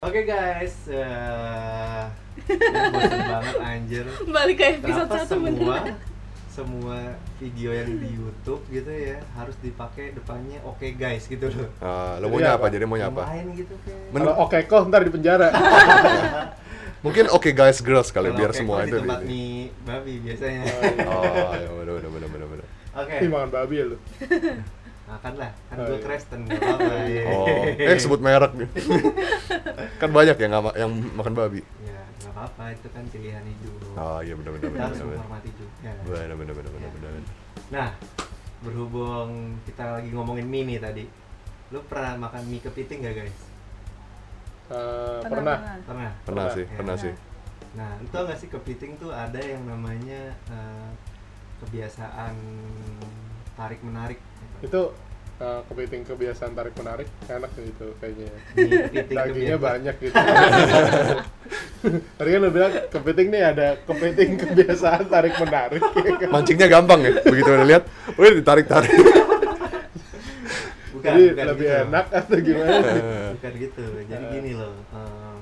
Oke guys, eh ya bosan banget anjir. Balik ke episode Kenapa satu semua beneran. semua video yang di YouTube gitu ya harus dipakai depannya oke guys gitu loh. Ah, lo Jadi maunya apa? apa? Jadi maunya apa? Main gitu kayak. Men- Kalau oke kok ntar di penjara. Mungkin oke guys girls kali Kalau biar oke semua itu di tempat mie babi biasanya. Oh, ya benar benar benar benar benar. Oke. Ih, makan babi ya lu. Makan lah, kan Oh, gue iya. Kristen gak apa-apa. ya. Oh, eh sebut merek nih. kan banyak yang nggak yang makan babi. Ya, gak apa-apa, itu kan pilihan hidup. Oh iya benar benar Kita benar harus benar. menghormati juga. Benar benar benar benar Ya. benar. Nah, berhubung kita lagi ngomongin mie nih tadi, lu pernah makan mie kepiting gak guys? Eh, pernah. Pernah? Pernah Pernah. sih, Ya. pernah sih. Nah, lu tau gak sih kepiting tuh ada yang namanya eh, kebiasaan tarik menarik. Itu eh, kepiting kebiasaan tarik menarik enak sih itu kayaknya. Kepiting Dagingnya banyak gitu. Tadi kan lu bilang kepiting nih ada kepiting kebiasaan tarik menarik. ya kan? Mancingnya gampang ya. Begitu udah lihat, wih ditarik-tarik. Bukan, Jadi bukan lebih gitu. enak atau gimana? Bukan gitu. Jadi Eh. gini loh. eh,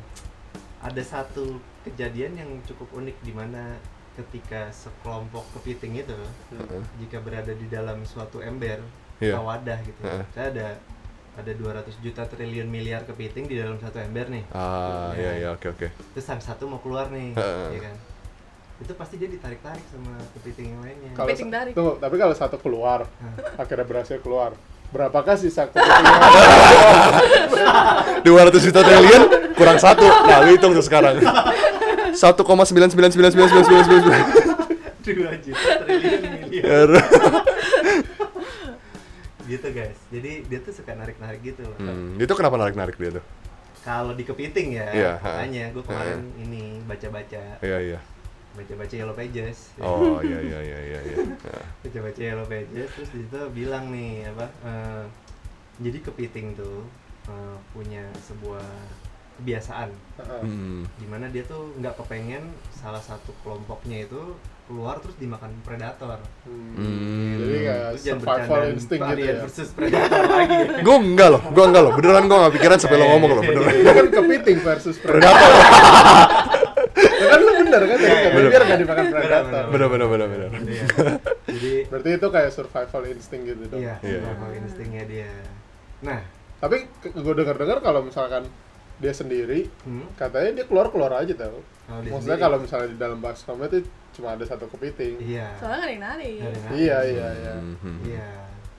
ada satu kejadian yang cukup unik di mana ketika sekelompok kepiting itu Heeh. jika berada di dalam suatu ember Iya. atau wadah gitu. Heeh. Saya ada ada 200 juta triliun miliar kepiting di dalam satu ember nih. Ah, Ya. iya iya oke oke. Terus yang satu mau keluar nih, Heeh. ya kan? Itu pasti dia ditarik-tarik sama kepiting yang lainnya. Kalau Kepiting tarik. Tunggu, tapi kalau satu keluar, akhirnya berhasil keluar. Berapakah sisa kepiting yang 200 juta triliun kurang satu. Nah, lu hitung tuh sekarang. 1,9999999. 2 juta triliun miliar. Gitu guys. Jadi dia tuh suka narik-narik gitu loh. Hmm, itu kenapa narik-narik dia tuh? Kalau di kepiting ya, Iya, ha. makanya gue kemarin ini baca-baca Iya iya. baca-baca Yellow Pages. Oh iya iya iya iya iya. Ya. baca-baca Yellow Pages terus di situ bilang nih apa eh, jadi kepiting tuh eh, punya sebuah kebiasaan Heeh. Hmm. di mana dia tuh nggak kepengen salah satu kelompoknya itu keluar terus dimakan predator Hmm. Jadi kayak survival instinct gitu ya. versus predator lagi ya. Gue enggak loh, gue enggak loh. Beneran gue gak pikiran sampai lo ngomong loh, beneran. Itu kan kepiting versus predator. Ya kan lu bener kan kan Bener. biar nggak dimakan predator. Bener bener bener bener. Iya. jadi Berarti itu kayak survival instinct gitu dong. iya Iya. survival instingnya dia nah Tapi gue dengar-dengar kalau misalkan dia sendiri hmm, katanya dia keluar keluar aja tau. dia Maksudnya kalau misalnya di dalam baskomnya itu cuma ada satu kepiting. iya Soalnya nggak ada yang narik. Iya iya iya. Mhm. iya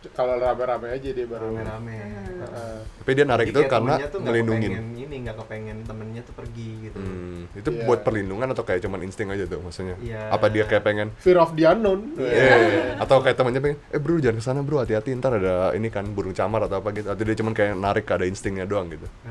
Kalau rame-rame aja dia baru. rame-rame Hmm. Heeh. Tapi dia narik Jadi itu karena temennya tuh nggak ngelindungin. kepengen ini nggak kepengen temennya tuh pergi gitu Hmm, itu Iya. buat perlindungan atau kayak cuman insting aja tuh maksudnya? Iya. Apa dia kayak pengen Fear of the unknown. Eh, atau kayak temannya pengen, eh bro jangan ke sana bro hati-hati ntar ada ini kan burung camar atau apa gitu atau dia cuman kayak narik ada instingnya doang gitu gue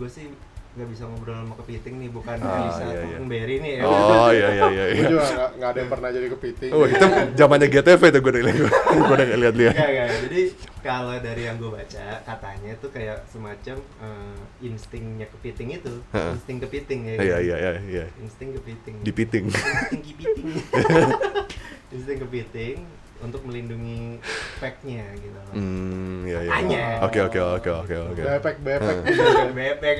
Eh, sih nggak bisa ngobrol sama kepiting nih bukan Ah, bisa iya, iya. berry nih ya oh iya iya iya, Gue iya. juga nggak nggak ada yang pernah jadi kepiting. oh itu zamannya GTV tuh gue udah gue udah liat liat Nggak, nggak. jadi kalau dari yang gue baca katanya tuh kayak semacam eh, instingnya kepiting itu Heeh. insting kepiting ya iya iya iya iya insting kepiting dipiting insting kepiting insting kepiting untuk melindungi packnya gitu. Loh hmm iya iya. Makanya. oke oke oke oke oke. Bepek bepek. bebek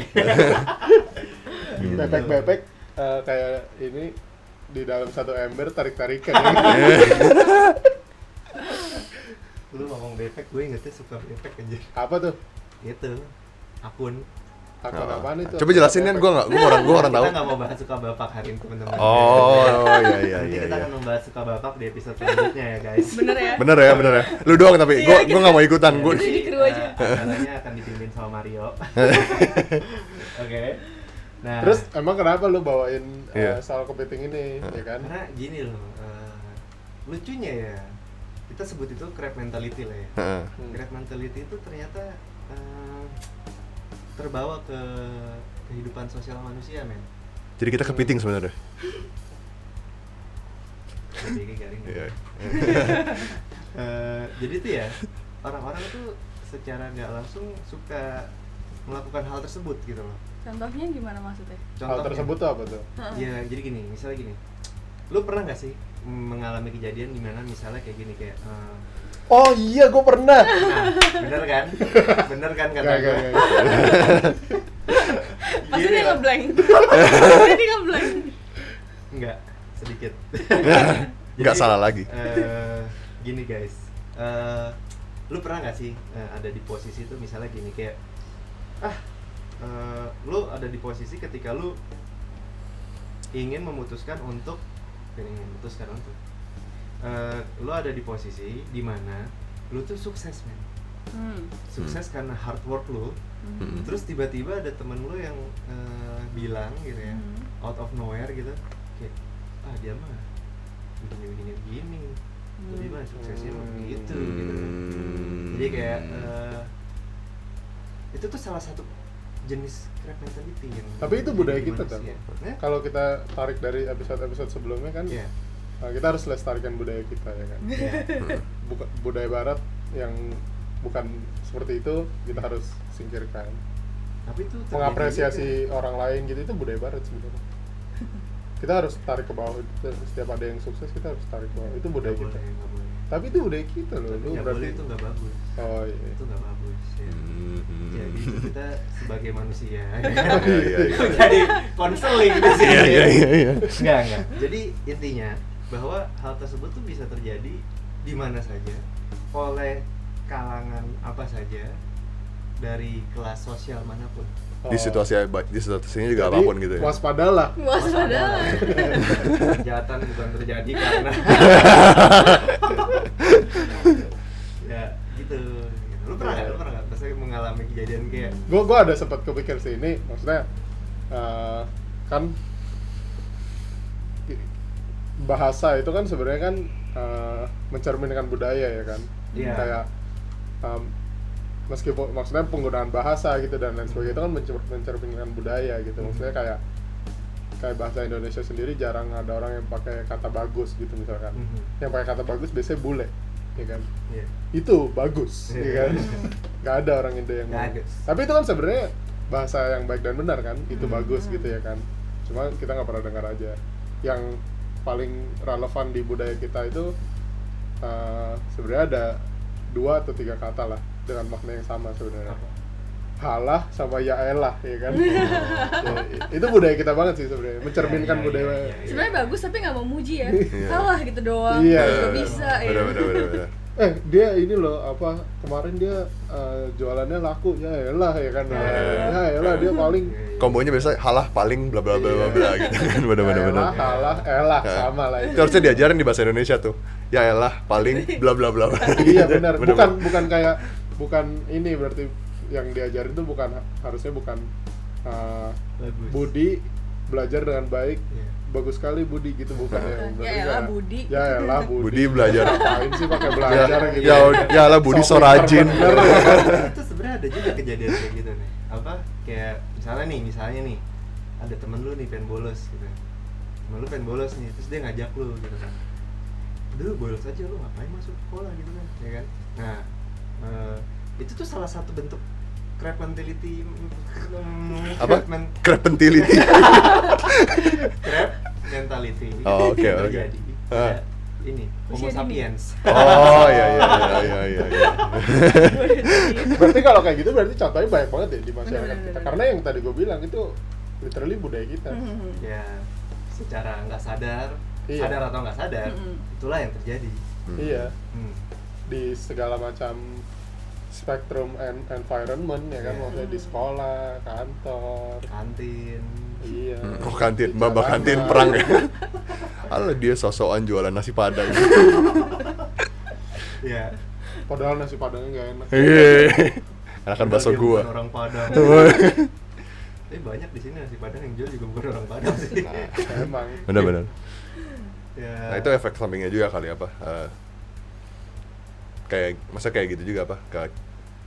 bepek bepek eh, kayak ini di dalam satu ember tarik tarikan. lu ngomong bebek gue ingetnya suka bebek aja Apa tuh? itu akun Akun Oh. apaan itu? coba jelasin kan gue nggak gue orang gue orang tahu kita nggak mau bahas suka bapak hari ini teman-teman oh iya iya nanti iya kita iya akan membahas suka bapak di episode selanjutnya ya guys Bener ya? bener ya bener ya lu doang tapi gue Iya, gue nggak mau ikutan gue Jadi di kru aja. Nah, acaranya akan dipimpin sama Mario oke nah Terus emang kenapa lu bawain eh, Iya. soal kepiting ini, ya kan? karena gini loh eh, lucunya ya kita sebut itu crab mentality lah ya Heeh. Hmm. crab mentality itu ternyata eh, terbawa ke kehidupan sosial manusia men jadi kita kepiting sebenarnya Jadi garing Iya. Eh, jadi tuh ya orang-orang tuh secara nggak langsung suka melakukan hal tersebut gitu loh Contohnya gimana maksudnya? Hal tersebut tuh apa tuh? Heeh. ya jadi gini misalnya gini lu pernah nggak sih mengalami kejadian di mana misalnya kayak gini kayak eh, Oh iya, gue pernah. nah, bener kan bener kan kata gue. Pasti dia ngeblank. Pasti dia ngeblank. Enggak, sedikit. Nggak Jadi, salah lagi. eh, gini guys, eh, lu pernah nggak sih eh, ada di posisi itu misalnya gini kayak ah eh, lu ada di posisi ketika lu ingin memutuskan untuk ingin memutuskan untuk eh, lu ada di posisi di mana lu tuh sukses men Hmm. sukses karena hard work lu Hmm. terus tiba-tiba ada temen lu yang eh, bilang gitu ya Hmm. out of nowhere gitu kayak ah dia mah begini begini begini jadi Hmm. mah suksesnya mah Hmm. gitu gitu kan. Hmm. jadi kayak eh, itu tuh salah satu jenis crab mentality yang Tapi itu jadi budaya kita, manusia. Eh? Kalau kita tarik dari episode-episode sebelumnya kan, Iya. Nah, kita harus lestarikan budaya kita ya kan. Iya. Buka, budaya barat yang bukan seperti itu kita harus singkirkan. tapi itu Mengapresiasi juga. orang lain gitu itu budaya barat sebenarnya. Kita harus tarik ke bawah. Setiap ada yang sukses kita harus tarik ke bawah. Itu budaya Nggak kita. boleh, nggak boleh. Tapi itu budaya kita loh. Tapi Lu nggak berarti boleh itu nggak bagus Oh iya. itu nggak bagus ya. Hmm. jadi itu kita sebagai manusia ya Iya, iya, iya. jadi konseling di sini Iya, iya, iya, iya. Enggak, enggak. Jadi intinya bahwa hal tersebut tuh bisa terjadi di mana saja oleh kalangan apa saja dari kelas sosial mana pun. Di situasi di situasinya juga Jadi, apa pun gitu ya. Waspadalah. Waspada. Kejahatan bukan terjadi karena ya gitu. Lu pernah nggak? Lu pernah nggak? Maksudnya mengalami kejadian kayak gue gua ada sempat kepikir sih ini maksudnya eh, kan bahasa itu kan sebenarnya kan eh, mencerminkan budaya ya kan Iya. kayak em, meskipun maksudnya penggunaan bahasa gitu dan lain sebagainya itu kan mencer- mencerminkan budaya gitu maksudnya kayak kayak bahasa Indonesia sendiri jarang ada orang yang pakai kata bagus gitu misalkan Mhm. yang pakai kata bagus biasanya bule ya kan Iya. itu bagus Iya. ya kan nggak ada orang Indo yang ngomong. Bagus. tapi itu kan sebenarnya bahasa yang baik dan benar kan itu Hmm. bagus gitu ya kan cuma kita nggak pernah dengar aja yang paling relevan di budaya kita itu eh, sebenarnya ada dua atau tiga kata lah dengan makna yang sama sebenarnya halah sama ya elah ya kan Ya, itu budaya kita banget sih sebenarnya mencerminkan Iya, iya, budaya iya, iya. Sebenarnya bagus tapi nggak mau muji ya. Iya. Kalah gitu doang. Iya, iya. bisa ya. Bener, bener, bener, bener. Eh dia ini loh apa kemarin dia eh, jualannya laku ya elah ya kan Iya. ya elah dia paling Iya, iya. Kombonya biasa halah paling bla bla bla bla bla gitu kan. Bener bener bener. halah elah Ya. sama lah Itu harusnya diajarin di bahasa Indonesia tuh. Ya elah paling bla bla bla. bla. iya benar bukan bener. bukan kayak bukan ini berarti yang diajarin tuh bukan harusnya bukan eh, Bagus. Budi belajar dengan baik Iya. Bagus sekali Budi gitu bukan. Ya Bukan. Ya elah, Budi. ya elah Budi. Budi belajar. ngapain sih pakai Ya, belajar gitu ya, ya lah Budi so rajin. ya itu sebenarnya ada juga kejadian kayak gitu nih. Apa? Kayak misalnya nih misalnya nih ada temen lu nih pengen bolos gitu. Temen lu pengen bolos nih terus dia ngajak lu gitu kan. Dulu bolos aja lu ngapain masuk sekolah gitu kan ya kan? Nah eh, itu tuh salah satu bentuk crab mentality mm, Apa? men- Crab mentality. crab mentality Oh, oke, Yang oke. terjadi Ah. pada ini homo sapiens Oh iya iya iya iya iya. iya. berarti kalau kayak gitu berarti contohnya banyak banget ya di masyarakat Bener, kita bener. karena yang tadi gue bilang itu literally budaya kita Hmm. ya secara nggak sadar Iya. sadar atau nggak sadar Mm-mm. itulah yang terjadi Hmm. iya Hmm. di segala macam spektrum and environment ya kan Iya. maksudnya di sekolah kantor kantin iya Hmm, Oh kantin, mbak mbak kantin jalanan. perang ya. Alah dia sosokan jualan nasi padang. ya padahal nasi padangnya nggak enak Iya. Enakan bakso gua. orang Padang tapi banyak di sini nasi Padang yang jual juga bukan orang Padang sih nah, emang bener. ya Nah itu efek sampingnya juga kali apa? eh, kayak masa kayak gitu juga apa? Kayak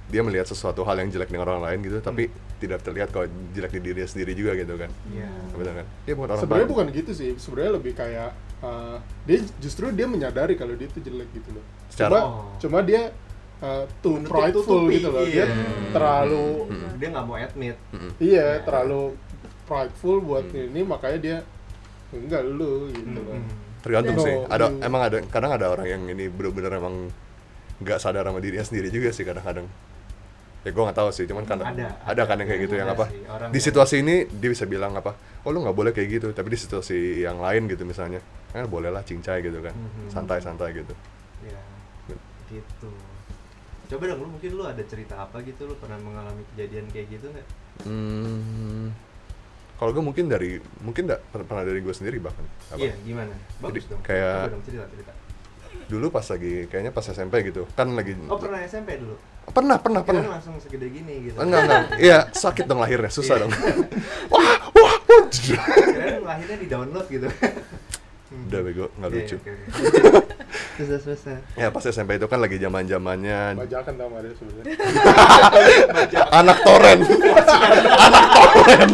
dia melihat sesuatu hal yang jelek dengan orang lain gitu, tapi tidak terlihat kalau jelek di dirinya sendiri juga gitu kan? ya Bener kan? Dia bukan orang sebenarnya bukan gitu sih sebenarnya lebih kayak uh, dia justru dia menyadari kalau dia itu jelek gitu loh Secara- cuma Oh. cuma dia uh, too Menutup- prideful gitu loh iya. dia terlalu Hmm. dia nggak mau admit Mm-mm. iya Ya. terlalu prideful buat Hmm. ini makanya dia enggak lu gitu loh Mm-mm. Tergantung sih. Ada you- emang ada kadang ada orang yang ini bener-bener emang nggak sadar sama dirinya sendiri juga sih kadang-kadang. ya gue nggak tahu sih cuman kan Ada, ada kan yang kayak gitu yang Ada apa di yang- situasi ini dia bisa bilang apa oh lu nggak boleh kayak gitu tapi di situasi yang lain gitu misalnya kan boleh lah cincai gitu kan. Mhm. santai santai gitu. Ya gitu. Coba dong lu mungkin lu ada cerita apa gitu lu pernah mengalami kejadian kayak gitu nggak? Hmm, kalau gue mungkin dari mungkin nggak per- pernah dari gue sendiri bahkan. Apa? iya gimana? Bagus Jadi, dong. kayak- cerita cerita dulu pas lagi kayaknya pas SMP gitu. Kan lagi oh pernah SMP dulu? Pernah pernah Kirain pernah. langsung segede gini gitu. Enggak enggak. Iya sakit dong lahirnya susah Iya. dong. Wah wah wah lahirnya di download gitu. Udah bego. Nggak Iya, lucu. susah susah. Ya pas SMP itu kan lagi zaman zamannya bajakan tau dia sebenarnya? Anak toren. Anak toren.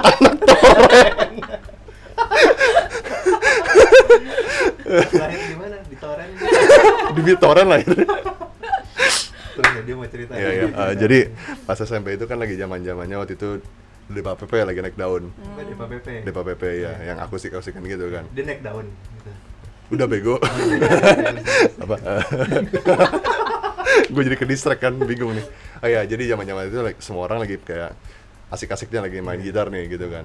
Anak toren lahir di BitTorrent lahir terus ya dia mau cerita Iya iya. Eh, jadi pas SMP itu kan lagi zaman zamannya waktu itu Depa PP lagi naik daun. Di PP Depa PP ya, yang akustik akustikan gitu kan. dia naik daun gitu. Udah bego. Apa? gue jadi ke distract kan, bingung nih. Oh ya, jadi zaman zaman itu like, semua orang lagi kayak asik-asiknya lagi main gitar nih gitu kan.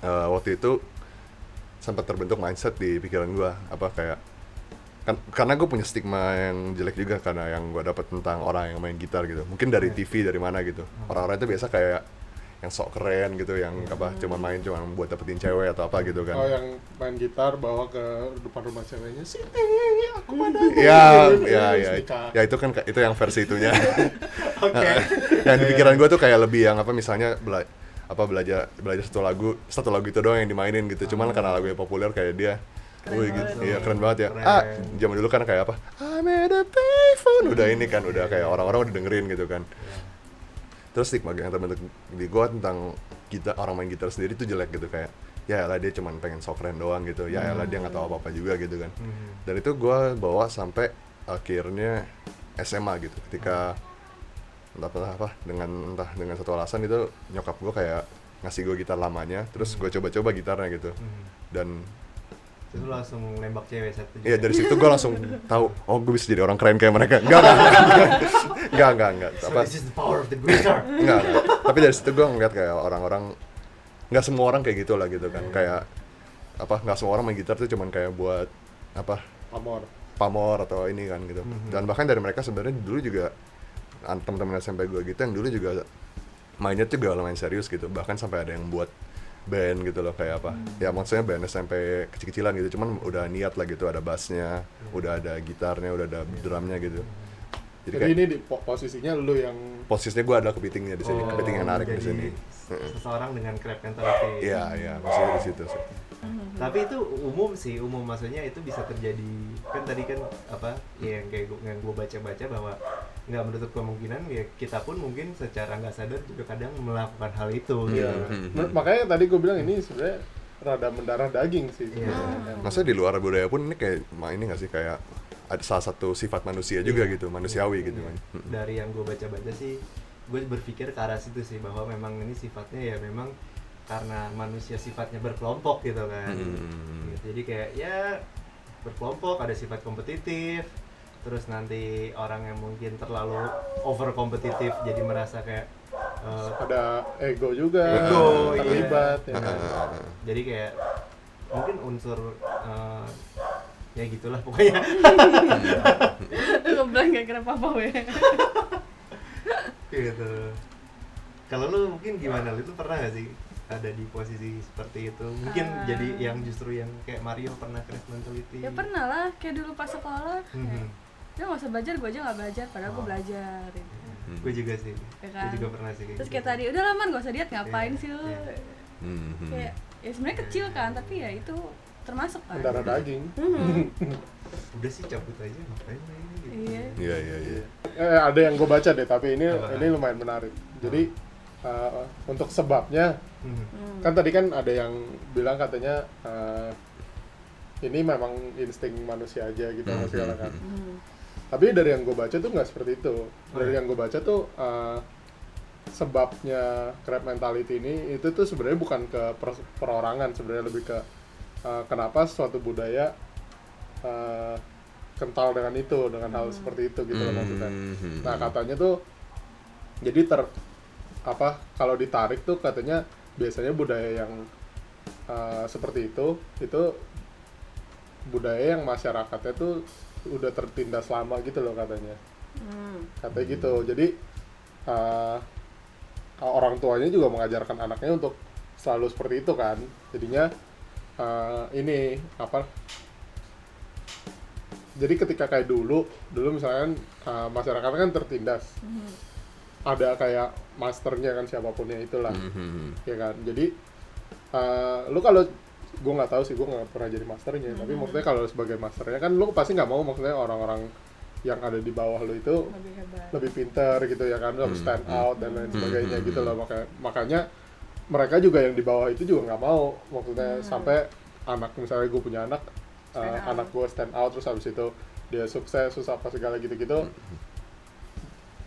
Eh, waktu itu sempat terbentuk mindset di pikiran gue apa kayak kan karena gue punya stigma yang jelek juga karena yang gue dapat tentang orang yang main gitar gitu. Mungkin dari Iya. TV dari mana gitu. Orang-orang itu biasa kayak yang sok keren gitu yang apa cuma main cuma buat dapetin cewek atau apa gitu kan. Oh yang main gitar bawa ke depan rumah ceweknya Siti aku pada ya ya ya Nikah. ya. itu kan ka- itu yang versi itunya. Oke. yang di pikiran gue tuh kayak lebih yang apa misalnya bela apa belajar belajar satu lagu satu lagu itu doang yang dimainin gitu. Cuman karena lagunya populer kayak dia Keren Wih, gitu. Iya keren banget ya. Keren. Ah, zaman dulu kan kayak apa? I made a payphone. Udah ini kan, udah kayak orang-orang udah dengerin gitu kan. Terus stigma yang terbentuk di gua tentang kita orang main gitar sendiri tuh jelek gitu kayak ya lah dia cuman pengen sok keren doang gitu. Ya lah dia nggak tahu apa-apa juga gitu kan. Mhm. Dan itu gua bawa sampai akhirnya SMA gitu. Ketika entah entah apa dengan entah dengan satu alasan itu nyokap gua kayak ngasih gua gitar lamanya, terus gua coba-coba gitarnya gitu. Mhm. Dan terus lu langsung nembak cewek satu Iya dari situ gue langsung tahu oh gue bisa jadi orang keren kayak mereka. Enggak enggak enggak enggak enggak so apa? this is the power of the guitar enggak, enggak. tapi dari situ gue ngeliat kayak orang-orang nggak semua orang kayak gitu lah gitu kan. Iya. kayak apa nggak semua orang main gitar tuh cuman kayak buat apa? Amor pamor atau ini kan gitu. Mhm. dan bahkan dari mereka sebenarnya dulu juga an- teman-teman SMP gue gitu yang dulu juga mainnya tuh juga lumayan serius gitu. Bahkan sampai ada yang buat band gitu loh kayak apa. Ya maksudnya band SMP kecil-kecilan gitu cuman udah niat lah gitu ada bassnya udah ada gitarnya udah ada drumnya gitu jadi, jadi kayak ini di po- posisinya lu yang posisinya gue ada kepitingnya di sini Oh, kepiting yang narik di sini seseorang dengan crab mentality iya iya maksudnya di situ sih tapi itu umum sih umum maksudnya itu bisa terjadi kan tadi kan apa ya yang kayak gua, yang gue baca baca bahwa nggak menutup kemungkinan ya kita pun mungkin secara nggak sadar juga kadang melakukan hal itu gitu Iya. Hmm. Menurut- makanya tadi gue bilang ini sebenarnya rada mendarah daging sih Iya. sebenarnya. maksudnya di luar budaya pun ini kayak ma- ini nggak sih kayak ada salah satu sifat manusia juga Iya. gitu manusiawi gitu Iya. kan Mm. dari yang gue baca baca sih gue berpikir ke arah situ sih bahwa memang ini sifatnya ya memang karena manusia sifatnya berkelompok gitu kan Hmm. Gitu. jadi kayak ya berkelompok ada sifat kompetitif terus nanti orang yang mungkin terlalu over kompetitif jadi merasa kayak eh, ada ego juga Ego, iya. terlibat ya kan? jadi kayak mungkin unsur eh, ya gitulah pokoknya Lu bilang gak kira apa-apa weh gitu kalau lu mungkin gimana lu itu pernah gak sih ada di posisi seperti itu mungkin Ah. jadi yang justru yang kayak Mario pernah crash mentality Ya pernah lah, kayak dulu pas sekolah Mhm. Ya gak usah belajar, gue aja gak belajar, padahal gue Oh. belajar gitu. gue juga sih Ya gue kan? juga pernah sih kayak Terus gitu. kayak tadi, udah lama gak usah diet, ngapain Iya, sih lu? iya. Hmm. Kayak, ya sebenarnya kecil kan, tapi ya itu termasuk kan mendarah daging Mhm. udah sih cabut aja ngapain lagi gitu Iya iya iya iya eh, ada yang gue baca deh tapi ini Apa? ini lumayan menarik jadi uh, untuk sebabnya Mhm. Hmm. kan tadi kan ada yang bilang katanya uh, ini memang insting manusia aja gitu Hmm, segala hmm, kan hmm. Tapi dari yang gue baca tuh nggak seperti itu dari yang gue baca tuh uh, sebabnya crab mentality ini itu tuh sebenarnya bukan ke per- perorangan sebenarnya lebih ke uh, kenapa suatu budaya uh, kental dengan itu dengan hal seperti itu gitu loh maksudnya. Hmm. nah katanya tuh jadi ter apa kalau ditarik tuh katanya biasanya budaya yang uh, seperti itu itu budaya yang masyarakatnya tuh udah tertindas lama gitu loh katanya. Hmm. katanya gitu. Jadi uh, orang tuanya juga mengajarkan anaknya untuk selalu seperti itu kan. Jadinya uh, ini apa? Jadi ketika kayak dulu dulu misalkan uh, masyarakat kan tertindas. Mhm. ada kayak masternya kan siapapunnya itulah. Mhm. ya kan? Jadi uh, lu kalau gue nggak tahu sih gue nggak pernah jadi masternya. Tapi maksudnya kalau sebagai masternya kan lu pasti nggak mau maksudnya orang-orang yang ada di bawah lu itu lebih hebat. lebih pinter gitu ya kan harus Hmm, stand out dan lain Hmm, sebagainya hmm, gitu loh. Makanya makanya mereka juga yang di bawah itu juga nggak mau maksudnya Hmm. sampai anak misalnya gue punya anak uh, out. anak gue stand out terus habis itu dia sukses susah apa segala gitu gitu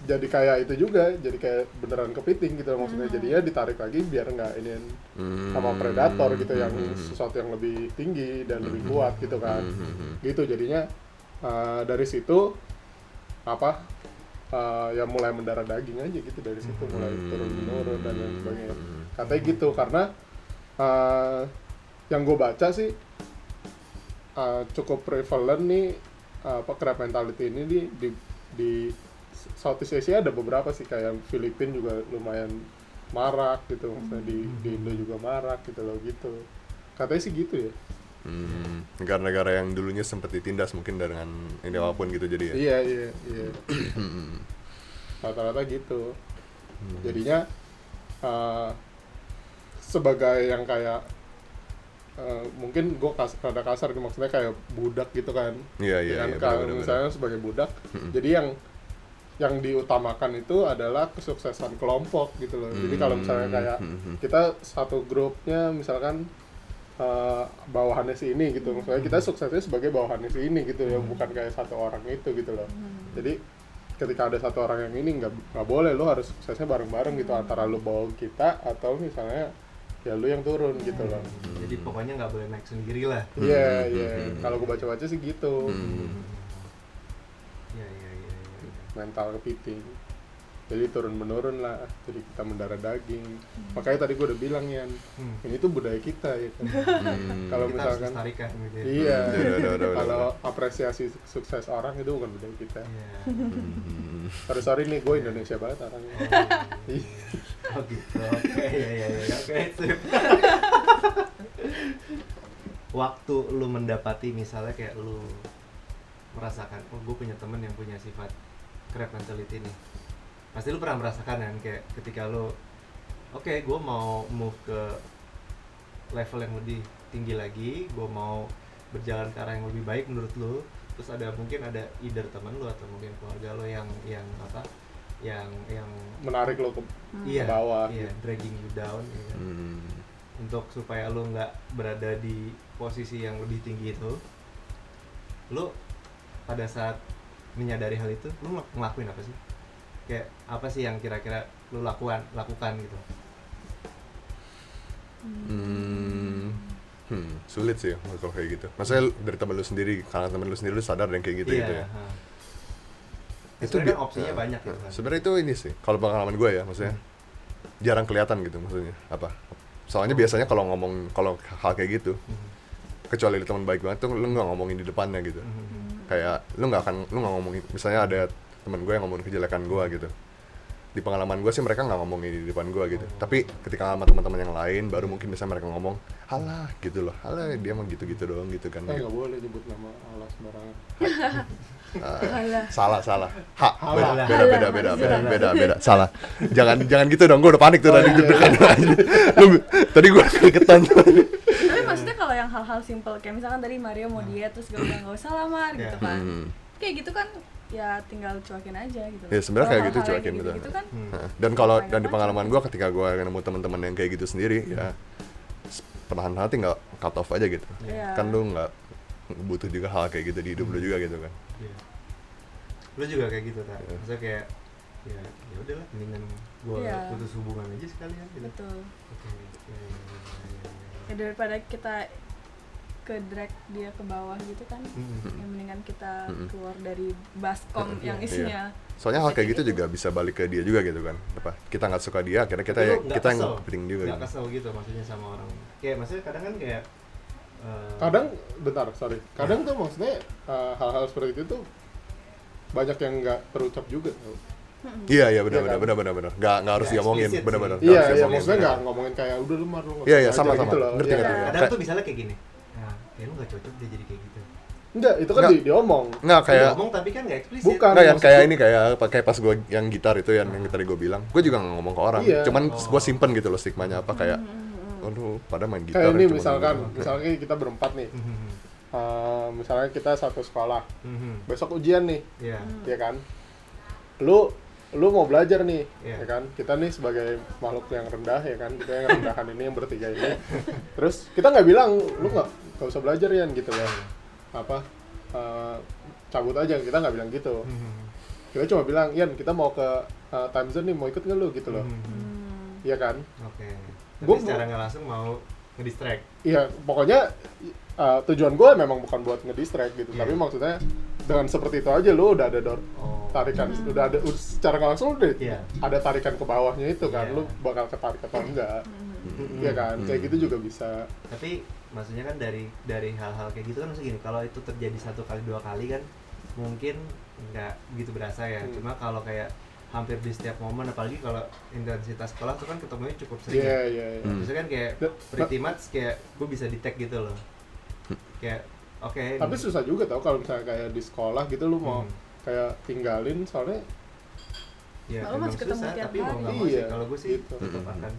jadi kayak itu juga jadi kayak beneran kepiting gitu loh maksudnya Hmm. jadinya ditarik lagi biar nggak ini Hmm. sama predator gitu yang Hmm. sesuatu yang lebih tinggi dan lebih Hmm. kuat gitu kan Hmm. gitu jadinya uh, dari situ apa uh, ya mulai mendarah daging aja gitu dari situ mulai turun menurun dan lain sebagainya. Hmm. katanya gitu karena uh, yang gue baca sih uh, cukup prevalent nih uh, apa crab mentality ini di di, di Southeast Asia ada beberapa sih kayak Filipina juga lumayan marak gitu maksudnya di di Indo juga marak gitu loh gitu. Katanya sih gitu ya Hmm. Negara-negara yang dulunya sempat ditindas mungkin dengan ini apa pun gitu jadi ya. iya iya iya rata-rata gitu jadinya uh, sebagai yang kayak uh, mungkin gue kas rada kasar nih, maksudnya kayak budak gitu kan Iya iya. Ya kan iya, kalau benar-benar. misalnya sebagai budak jadi yang yang diutamakan itu adalah kesuksesan kelompok gitu loh jadi kalau misalnya kayak Hmm. kita satu grupnya misalkan uh, bawahannya si ini gitu. Maksudnya kita suksesnya sebagai bawahannya si ini gitu ya bukan kayak satu orang itu gitu loh. Jadi ketika ada satu orang yang ini nggak nggak boleh lo harus suksesnya bareng-bareng gitu antara lo bawa kita atau misalnya ya lu yang turun gitu loh. Jadi pokoknya nggak boleh naik sendiri lah. Iya iya. Kalau gue baca-baca sih gitu. Hmm. iya iya iya iya. mental kepiting jadi turun menurun lah jadi kita mendarah daging makanya tadi gue udah bilang ya Hmm. ini tuh budaya kita ya kan Hmm. kalau misalkan gitu ya. iya udah, kalau apresiasi sukses orang itu bukan budaya kita Iya. Hmm. sorry sorry nih gue Indonesia banget orangnya Oh gitu. Oke, ya ya ya. Oke. Waktu lu mendapati misalnya kayak lu merasakan, oh gue punya temen yang punya sifat crab mentality nih. Pasti lu pernah merasakan kan kayak ketika lu oke, gue mau move ke level yang lebih tinggi lagi, gue mau berjalan ke arah yang lebih baik menurut lu. Terus ada mungkin ada either teman lu atau mungkin keluarga lu yang yang apa? yang yang menarik lo ke iya, bawah iya, dragging you down ya kan? Hmm. untuk supaya lu nggak berada di posisi yang lebih tinggi itu lu pada saat menyadari hal itu lu ngel- ngelakuin apa sih kayak apa sih yang kira-kira lu lakukan lakukan gitu Hmm. Hmm, sulit sih kalau kayak gitu. Maksudnya dari temen lu sendiri, karena temen lu sendiri lu sadar dan kayak gitu gitu ya. ha. Itu kan opsinya nah, banyak gitu kan Sebenarnya itu ini sih, kalau pengalaman gue ya, maksudnya jarang kelihatan gitu maksudnya apa. Soalnya biasanya kalau ngomong kalau hal kayak gitu, Mhm. kecuali teman baik banget tuh lu nggak ngomongin di depannya gitu. Mhm. Kayak lu nggak akan lu nggak ngomongin misalnya ada temen gue yang ngomongin kejelekan gue gitu. Di pengalaman gue sih mereka nggak ngomongin di depan gue gitu. Tapi ketika sama teman-teman yang lain baru mungkin bisa mereka ngomong, "Halah," gitu loh. "Halah, dia mah gitu-gitu doang gitu kan." eh nggak boleh nyebut nama Allah sembarangan Alah. salah salah ha Halah. beda beda beda beda beda beda salah jangan jangan gitu dong gue udah panik tuh tadi deg-degan lu tadi gue kegetan tapi maksudnya kalau yang hal-hal simple kayak misalkan tadi Mario mau diet terus gue bilang nggak usah lamar gitu Iya. kan Hmm. kayak gitu kan ya tinggal cuekin aja gitu Ya, sebenarnya kayak gitu, cuekin, betul. gitu kan Hmm. Nah, dan kalau dan di pengalaman gue ketika gue nemu teman-teman yang kayak gitu sendiri ya s- perlahan hati nggak cut off aja gitu Iya. kan lu nggak butuh juga hal kayak gitu di hidup lu juga gitu kan Iya. lu juga kayak gitu kan Iya. maksudnya kayak ya ya udahlah mendingan gua Iya. putus hubungan aja sekalian gitu betul oke ya, ya, ya, ya, ya, ya ya. daripada kita ke drag dia ke bawah gitu kan Mhm. yang mendingan kita Mm-mm. keluar dari baskom Iya. yang isinya soalnya hal kayak gitu juga bisa balik ke dia juga gitu kan apa kita nggak suka dia akhirnya kita ya kita yang penting juga nggak gitu. kesel gitu maksudnya sama orang kayak maksudnya kadang kan kayak eh, kadang bentar sorry kadang tuh maksudnya uh, hal-hal seperti itu tuh banyak yang nggak terucap juga iya iya benar Iya benar kan? benar benar benar nggak nggak harus diomongin eksplisit benar benar iya iya maksudnya nggak ngomongin kayak udah lu Iya, iya, sama, belajar," sama. gitu loh Ngerti, Iya ngerti. kan? kadang tuh misalnya kayak gini kayak lu nggak cocok dia jadi kayak gitu enggak itu kan Nggak. di, diomong nggak kayak ngomong tapi kan nggak eksplisit Bukan. Nggak yang kayak gua- ini kayak pakai pas gue yang gitar itu yang, yang tadi gue bilang gue juga nggak ngomong ke orang Iya. cuman Oh. gue simpen gitu loh stigmanya apa kayak aduh pada main gitar kayak ini misalkan gitu. misalnya kita berempat nih. Uh, misalnya kita satu sekolah besok ujian nih Iya. ya kan lu lu mau belajar nih Iya. ya kan kita nih sebagai makhluk yang rendah ya kan kita yang rendahan ini yang bertiga ini terus kita nggak bilang lu nggak nggak usah belajar ya gitu loh apa uh, cabut aja kita nggak bilang gitu Mhm. kita cuma bilang Ian kita mau ke uh, time zone nih mau ikut nggak lu gitu loh Mhm. Iya kan Oke. Tapi Gua- secara nggak langsung mau ngedistract. Iya, pokoknya uh, tujuan gue memang bukan buat ngedistract gitu, Iya. tapi maksudnya dengan seperti itu aja lu udah ada dor Oh. tarikan, udah ada udah secara nggak langsung udah Iya. ada tarikan ke bawahnya itu kan, Iya. lu bakal ketarik atau enggak, Mhm. Iya kan, kayak Hmm. gitu juga bisa. Tapi maksudnya kan dari dari hal-hal kayak gitu kan maksudnya gini, kalau itu terjadi satu kali dua kali kan mungkin nggak begitu berasa ya. Hmm. Cuma kalau kayak hampir di setiap momen apalagi kalau intensitas sekolah tuh kan ketemunya cukup sering. Iya ya. iya. iya. Hmm. Maksudnya kan kayak Da- pretty much kayak gue bisa detect gitu loh. Kayak oke. Tapi ini- susah juga tau kalau misalnya kayak di sekolah gitu lu mau Hmm. kayak tinggalin soalnya ya, Kalau emang masih ketemu susah, tiap tapi mau nggak mau sih Iya, kalau gue sih gitu. tetap Hmm. akan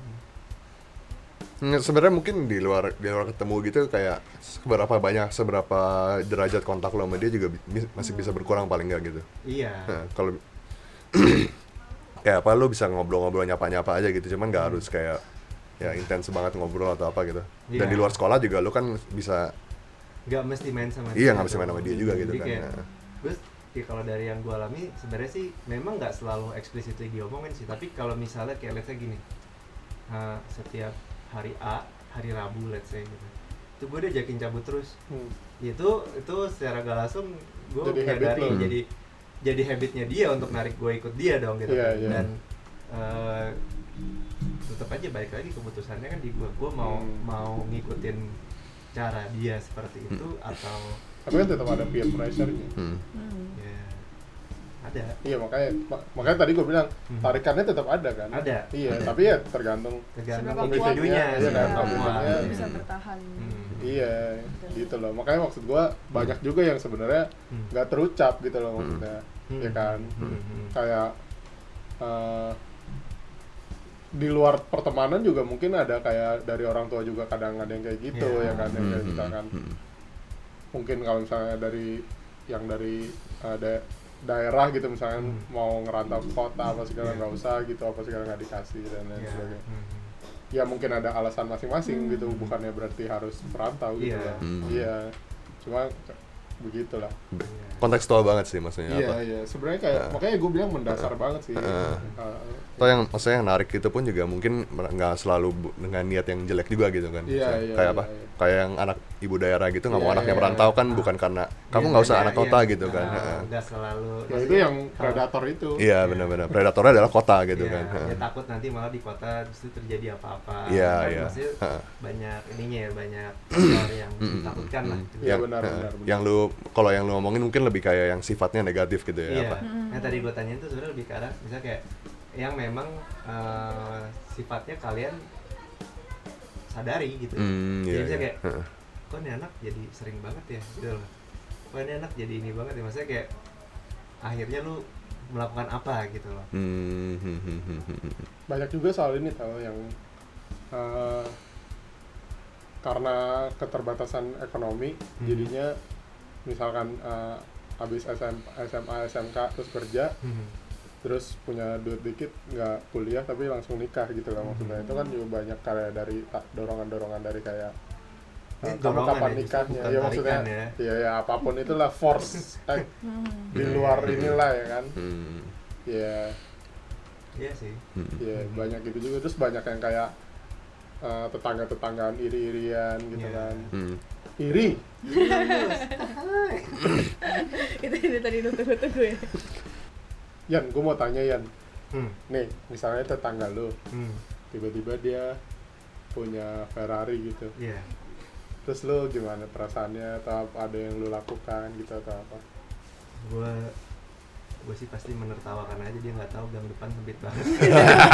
sebenarnya mungkin di luar di luar ketemu gitu kayak seberapa banyak seberapa derajat kontak lo sama dia juga bi- masih bisa berkurang paling nggak gitu iya Nah, kalau ya apa lo bisa ngobrol-ngobrol nyapa-nyapa aja gitu cuman nggak harus kayak ya intens banget ngobrol atau apa gitu dan Iya. di luar sekolah juga lo kan bisa nggak mesti main sama Iya, dia nggak mesti main sama dia juga gitu kan. kayak, Nah. gue ya kalau dari yang gue alami sebenarnya sih memang nggak selalu explicitly diomongin sih tapi kalau misalnya kayak say gini uh, setiap hari A hari Rabu let's say gitu itu gue diajakin cabut terus hmm, itu itu secara gak langsung gue Jadi lo. jadi jadi habitnya dia untuk narik gue ikut dia dong gitu Iya, kan. iya. dan uh, tetap aja balik lagi keputusannya kan di gue gue mau Hmm. mau ngikutin cara dia seperti itu atau tapi kan tetap ada peer pressure-nya. hmm. Hmm. Ada Iya makanya mak- makanya tadi gue bilang Hmm. tarikannya tetap ada kan. Ada. Iya, tapi ya tergantung. tergantung individunya iya kan, kuat. bisa bertahan Hmm. Iya, gitu loh. Makanya maksud gue banyak juga yang sebenarnya Hmm. nggak terucap gitu loh maksudnya, Hmm. ya kan. Hmm. Hmm. Kayak eh, di luar pertemanan juga mungkin ada kayak dari orang tua juga kadang ada yang kayak gitu Iya. ya kan, yang kayak Hmm. misalkan Hmm. mungkin kalau misalnya dari yang dari eh, da- daerah gitu misalnya Hmm. mau ngerantau ke kota apa segala Iya. nggak usah gitu apa segala nggak dikasih dan lain Ya. sebagainya Hmm. ya mungkin ada alasan masing-masing gitu bukannya berarti harus merantau gitu Iya. ya Hmm. iya cuma begitulah Iya. kontekstual banget sih maksudnya iya apa iya sebenarnya kayak Nah. makanya gue bilang mendasar banget sih Heeh. Uh, atau yang maksudnya yang narik itu pun juga mungkin nggak selalu dengan niat yang jelek juga gitu kan Iya, iya, kayak iya, apa iya. Kayak yang anak ibu daerah gitu nggak mau Iya, anaknya iya, merantau kan bukan karena kamu Iya, nggak usah anak kota iya. gitu kan. Nah, Heeh. nggak selalu ya itu yang predator itu. Iya benar-benar. Predatornya adalah kota gitu kan. Heeh. dia takut nanti malah di kota justru terjadi apa-apa. Iya, Kan iya. banyak ininya ya banyak yang ditakutkan lah gitu. Iya, yang benar, heeh, benar, benar. yang lu kalau yang lu ngomongin mungkin lebih kayak yang sifatnya negatif gitu ya Iya, apa? Yang tadi gue tanyain tuh sebenarnya lebih ke arah misalnya kayak yang memang eh, sifatnya kalian sadari gitu. Hmm, Jadi iya, misalnya iya. kayak Heeh. kok ini anak jadi sering banget ya gitu loh. Kok ini anak jadi ini banget ya maksudnya kayak akhirnya lu melakukan apa gitu loh. Hmm, hmm, hmm. banyak juga soal ini tau yang uh, karena keterbatasan ekonomi Hmm. jadinya misalkan uh, habis SM, SMA SMK terus kerja Hmm. Terus punya duit dikit nggak kuliah tapi langsung nikah gitu lah maksudnya Hmm. itu kan juga banyak kayak dari dorongan-dorongan dari kayak uh, kamu kapan ya, nikahnya justru ya maksudnya ya. ya ya apa pun itulah force act Hmm. di luar inilah ya kan Hmm, ya Iya sih. hmm. ya banyak gitu juga terus banyak yang kayak uh, tetangga-tetanggaan iri-irian gitu Iya. kan Hmm. iri itu ini tadi lu tunggu tunggu ya Yan gue mau tanya Yan. Hmm. nih misalnya tetangga lu hmm. tiba-tiba dia punya Ferrari gitu. Iya. terus lu gimana perasaannya? Atau apa- ada yang lu lakukan gitu atau apa? Gue gue sih pasti menertawakan aja dia nggak tahu gang depan sempit banget.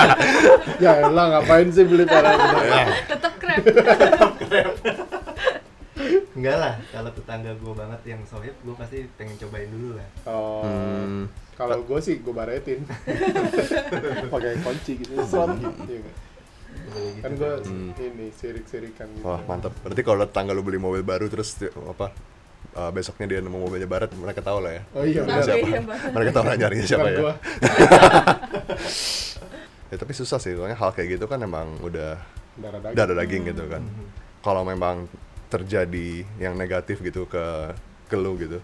Ya elah ngapain sih beli Ferrari? Tetap krep enggak lah kalau tetangga gue banget yang sohib gue pasti pengen cobain dulu lah oh Hmm. kalau gue sih gue baretin pakai kunci gitu slot gitu Iya gitu kan gue Hmm. ini sirik-sirikan gitu Wah mantap. Berarti kalau tetangga lu beli mobil baru terus apa uh, besoknya dia nemu mobilnya barat, mereka tahu lah ya. oh iya benar siapa? iya. Mereka tahu lah nyarinya siapa Bukan ya. gua. Ya tapi susah sih, soalnya hal kayak gitu kan emang udah darah daging darah daging gitu kan. Mhm. Kalau memang terjadi yang negatif gitu ke ke lu gitu,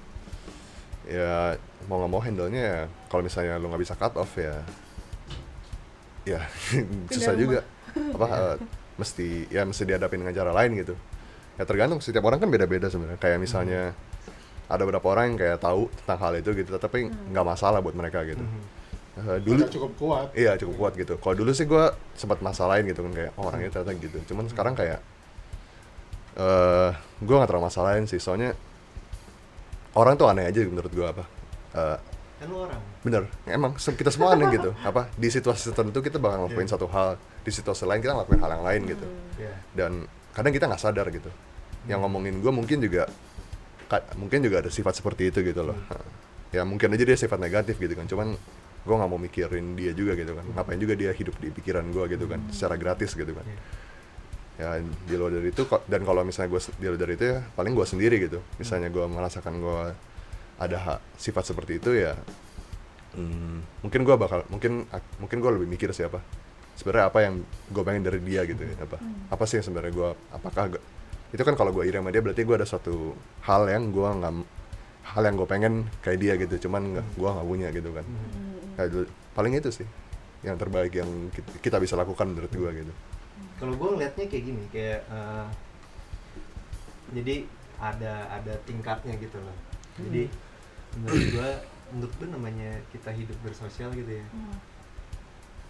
ya mau nggak mau handle-nya ya kalau misalnya lu nggak bisa cut off ya, ya susah rumah. juga. Apa eh, mesti ya mesti dihadapin dengan cara lain gitu. Ya tergantung setiap orang kan beda-beda sebenarnya. Kayak misalnya ada beberapa orang yang kayak tahu tentang hal itu gitu, tapi nggak masalah buat mereka gitu. Mhm. Eh, dulu Mereka cukup kuat Iya cukup kuat gitu. Kalau dulu sih gue sempat masalahin gitu kan kayak oh, orangnya ternyata gitu. Cuman sekarang kayak eh gue nggak terlalu masalahin sih. Soalnya orang tuh aneh aja menurut gue apa. Eh, kan lu orang bener, emang kita semua aneh gitu. Apa di situasi tertentu kita bakal ngelakuin Iya. satu hal, di situasi lain kita ngelakuin hal yang lain gitu. ya Dan kadang kita nggak sadar gitu. Yang ngomongin gue mungkin juga ka- mungkin juga ada sifat seperti itu gitu loh. Ya mungkin aja dia sifat negatif gitu kan. Cuman gue nggak mau mikirin dia juga gitu kan. Ngapain juga dia hidup di pikiran gue gitu kan, secara gratis gitu kan. Iya. Ya di luar dari itu dan kalau misalnya gue di luar dari itu ya paling gue sendiri gitu. Misalnya gue merasakan gue ada ha- sifat seperti itu ya hmm, mungkin gue bakal mungkin mungkin gue lebih mikir siapa sebenarnya apa yang gue pengen dari dia gitu ya apa apa sih yang sebenarnya gue apakah gua- itu kan kalau gue iri sama dia berarti gue ada suatu hal yang gue nggak hal yang gue pengen kayak dia gitu cuman nggak gue nggak punya gitu kan Mhm. Kayak paling itu sih yang terbaik yang ki- kita bisa lakukan menurut gue gitu kalau gue ngeliatnya kayak gini kayak eh, jadi ada ada tingkatnya gitu loh. Jadi menurut gue menurut gue namanya kita hidup bersosial gitu ya. Hmm.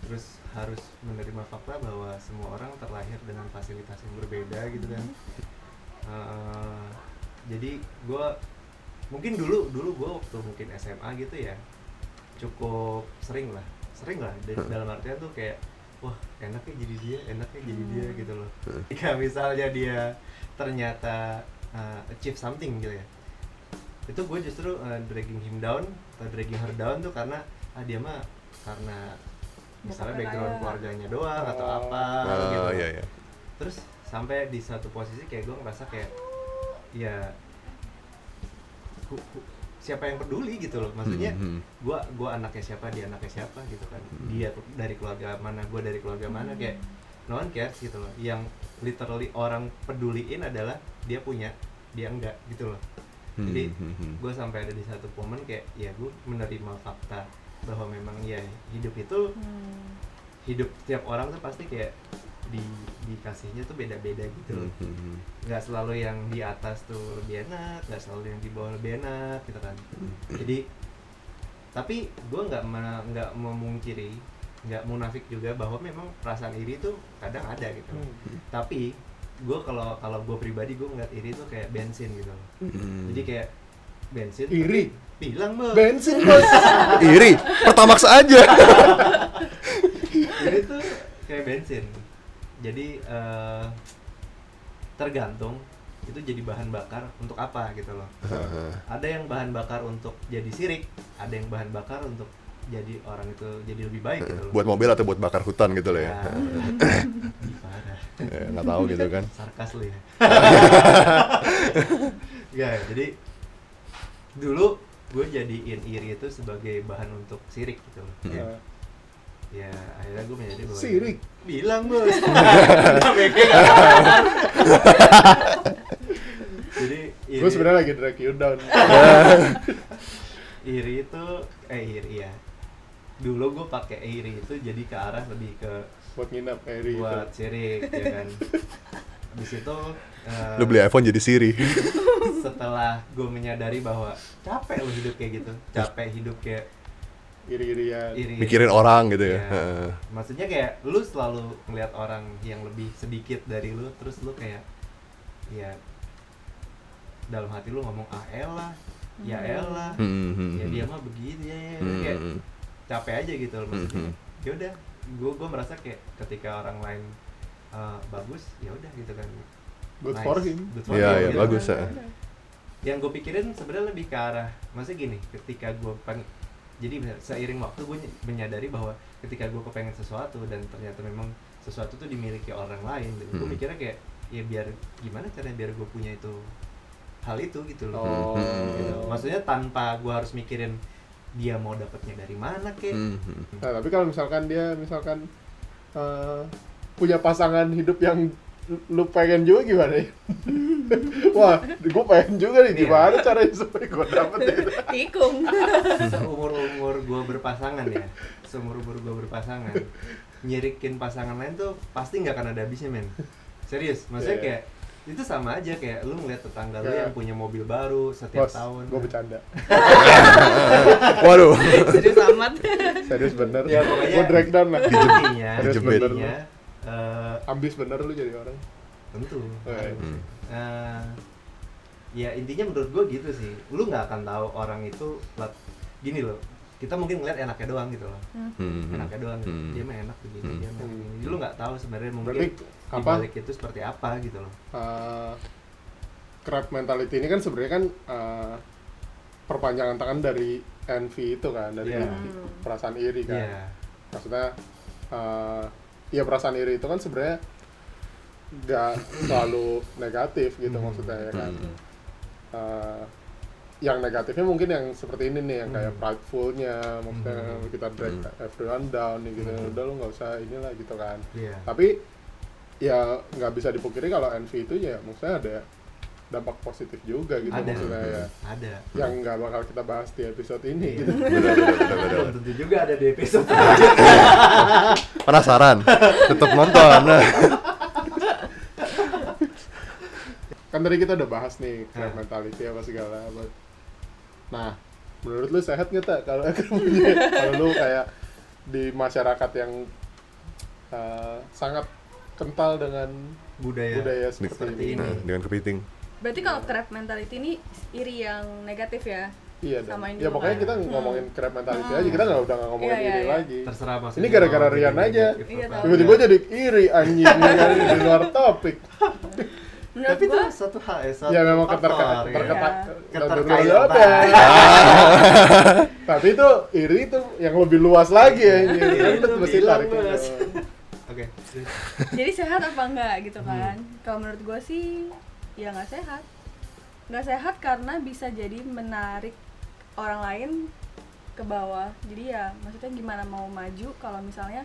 terus harus menerima fakta bahwa semua orang terlahir dengan fasilitas yang berbeda gitu kan. Eh, jadi gue mungkin dulu dulu gue waktu mungkin SMA gitu ya cukup sering lah. Sering lah da- dalam artian tuh kayak wah enaknya jadi dia enaknya jadi dia gitu loh. Jika misalnya dia ternyata uh, achieve something gitu ya. Itu gue justru uh, dragging him down atau dragging her down tuh karena ah dia mah karena misalnya background kaya. keluarganya doang atau Oh. apa Ah, gitu iya iya. Terus sampai di satu posisi kayak gue ngerasa kayak ya ku- ku- siapa yang peduli gitu loh maksudnya Hmm, hmm. gua gua anaknya siapa dia anaknya siapa gitu kan dia dari keluarga mana gua dari keluarga mana kayak no one cares gitu loh yang literally orang peduliin adalah dia punya dia enggak gitu loh Hmm, jadi hmm, hmm. gue sampai ada di satu momen kayak ya gue menerima fakta bahwa memang ya hidup itu Hmm. hidup tiap orang tuh pasti kayak di dikasihnya tuh beda-beda gitu loh. Hmm, hmm, hmm. nggak selalu yang di atas tuh lebih enak nggak selalu yang di bawah lebih enak gitu kan. Jadi tapi gue nggak nggak memungkiri nggak munafik juga bahwa memang perasaan iri tuh kadang ada gitu Hmm. tapi gue kalau kalau gue pribadi gue ngeliat iri tuh kayak bensin gitu loh. Hmm. jadi kayak bensin Iri? bilang bos. Bensin bos. Iri pertamax aja. Iri tuh kayak bensin jadi eh, tergantung itu jadi bahan bakar untuk apa gitu loh. Ada yang bahan bakar untuk jadi sirik ada yang bahan bakar untuk jadi orang itu jadi lebih baik gitu loh. Buat mobil atau buat bakar hutan gitu loh ya? Ya. Ya, nggak tahu gitu kan. Sarkas lu ya. Ya jadi dulu gue jadiin iri itu sebagai bahan untuk sirik gitu loh. Hmm. Ya, akhirnya gue menjadi bahwa Sirik? bilang bos. Jadi iri, gue sebenarnya lagi drag you down. Iri itu eh iri ya dulu gue pakai iri itu jadi ke arah lebih ke buat nginap Eri buat itu sirik ya kan. Habis itu eh, lu beli iPhone jadi Siri. setelah gue menyadari bahwa capek lo hidup kayak gitu. Capek hidup kayak iri-irian iri mikirin orang gitu ya. Heeh. maksudnya kayak lu selalu ngeliat orang yang lebih sedikit dari lu terus lu kayak ya dalam hati lu ngomong ah elah ya Hmm. elah Hmm, hmm, ya hmm. dia mah begini ya, ya. Hmm, kayak capek aja gitu loh maksudnya ya udah gue gue merasa kayak ketika orang lain uh, bagus ya udah gitu kan good Nice. for him Good for Iya, him, iya, gitu. bagus, ya. yang gue pikirin sebenarnya lebih ke arah maksudnya gini ketika gue jadi bener, seiring waktu gue menyadari bahwa ketika gue kepengen sesuatu dan ternyata memang sesuatu tuh dimiliki orang lain dan gue Hmm. mikirnya kayak ya biar gimana caranya biar gue punya itu hal itu gitu loh oh. Gitu. maksudnya tanpa gue harus mikirin dia mau dapetnya dari mana kek Hmm. Nah, tapi kalau misalkan dia misalkan eh, punya pasangan hidup yang lu- pengen juga gimana ya? Wah, gue pengen juga nih Iya. gimana caranya supaya gue dapet itu? tikung seumur umur gue berpasangan ya seumur umur gue berpasangan nyirikin pasangan lain tuh pasti nggak akan ada habisnya men serius maksudnya Iya. kayak itu sama aja kayak lu ngeliat tetangga lu Kayak- yang punya mobil baru setiap Bos, tahun gue bercanda. waduh serius amat Serius bener. Ya, pokoknya- gue drag down lah. intinya intinya eh, Ambis bener lu jadi orang. tentu Oh, iya. Hmm. Eh, ya intinya menurut gue gitu sih lu nggak akan tahu orang itu lat- gini loh kita mungkin ngeliat enaknya doang gitu loh Hmm, enaknya doang gitu. hmm. dia mah enak begini Hmm. dia mah Hmm. begini lu nggak tahu sebenarnya mungkin Berarti di apa? balik itu seperti apa gitu loh eh crab mentality ini kan sebenarnya kan eh, perpanjangan tangan dari envy itu kan, dari envy, perasaan iri kan. Iya. maksudnya eh ya perasaan iri itu kan sebenarnya nggak selalu negatif gitu Hmm. maksudnya ya kan Hmm. Eh, yang negatifnya mungkin yang seperti ini nih yang kayak Hmm. pridefulnya maksudnya Hmm. kita drag Hmm. everyone down nih gitu Hmm. udah lu nggak usah inilah gitu kan Iya. tapi ya nggak bisa dipungkiri kalau envy itu ya maksudnya ada dampak positif juga gitu ada maksudnya ya ada yang nggak bakal kita bahas di episode ini Iya. gitu. Belum tentu juga ada di episode penasaran tetap nonton nah. kan tadi kita udah bahas nih crab Nah. mentality apa segala apa. nah menurut lu sehat nggak tak kalau punya kalau lu kayak di masyarakat yang uh, sangat kental dengan budaya, budaya seperti seperti ini, ini. Nah, dengan kepiting berarti kalau crab mentality ini iri yang negatif ya iya dong Samain ya kan. kita Hmm. ngomongin crab mentality Hmm. aja kita nggak udah ngomongin Iya, iya, ini iya. lagi terserah maksudnya Ini gara-gara Rian aja. Iya, tahu. tiba-tiba jadi iri anjing di luar topik menurut tapi itu satu hal ya satu ya memang faktor, keterka ya. Iya. Keterkaitan. tapi itu iri itu yang lebih luas lagi ya Iya, kan itu mesti tarik Mas. oke jadi sehat apa enggak gitu Hmm. kan kalau menurut gue sih ya nggak sehat. Nggak sehat karena bisa jadi menarik orang lain ke bawah. Jadi ya maksudnya gimana mau maju kalau misalnya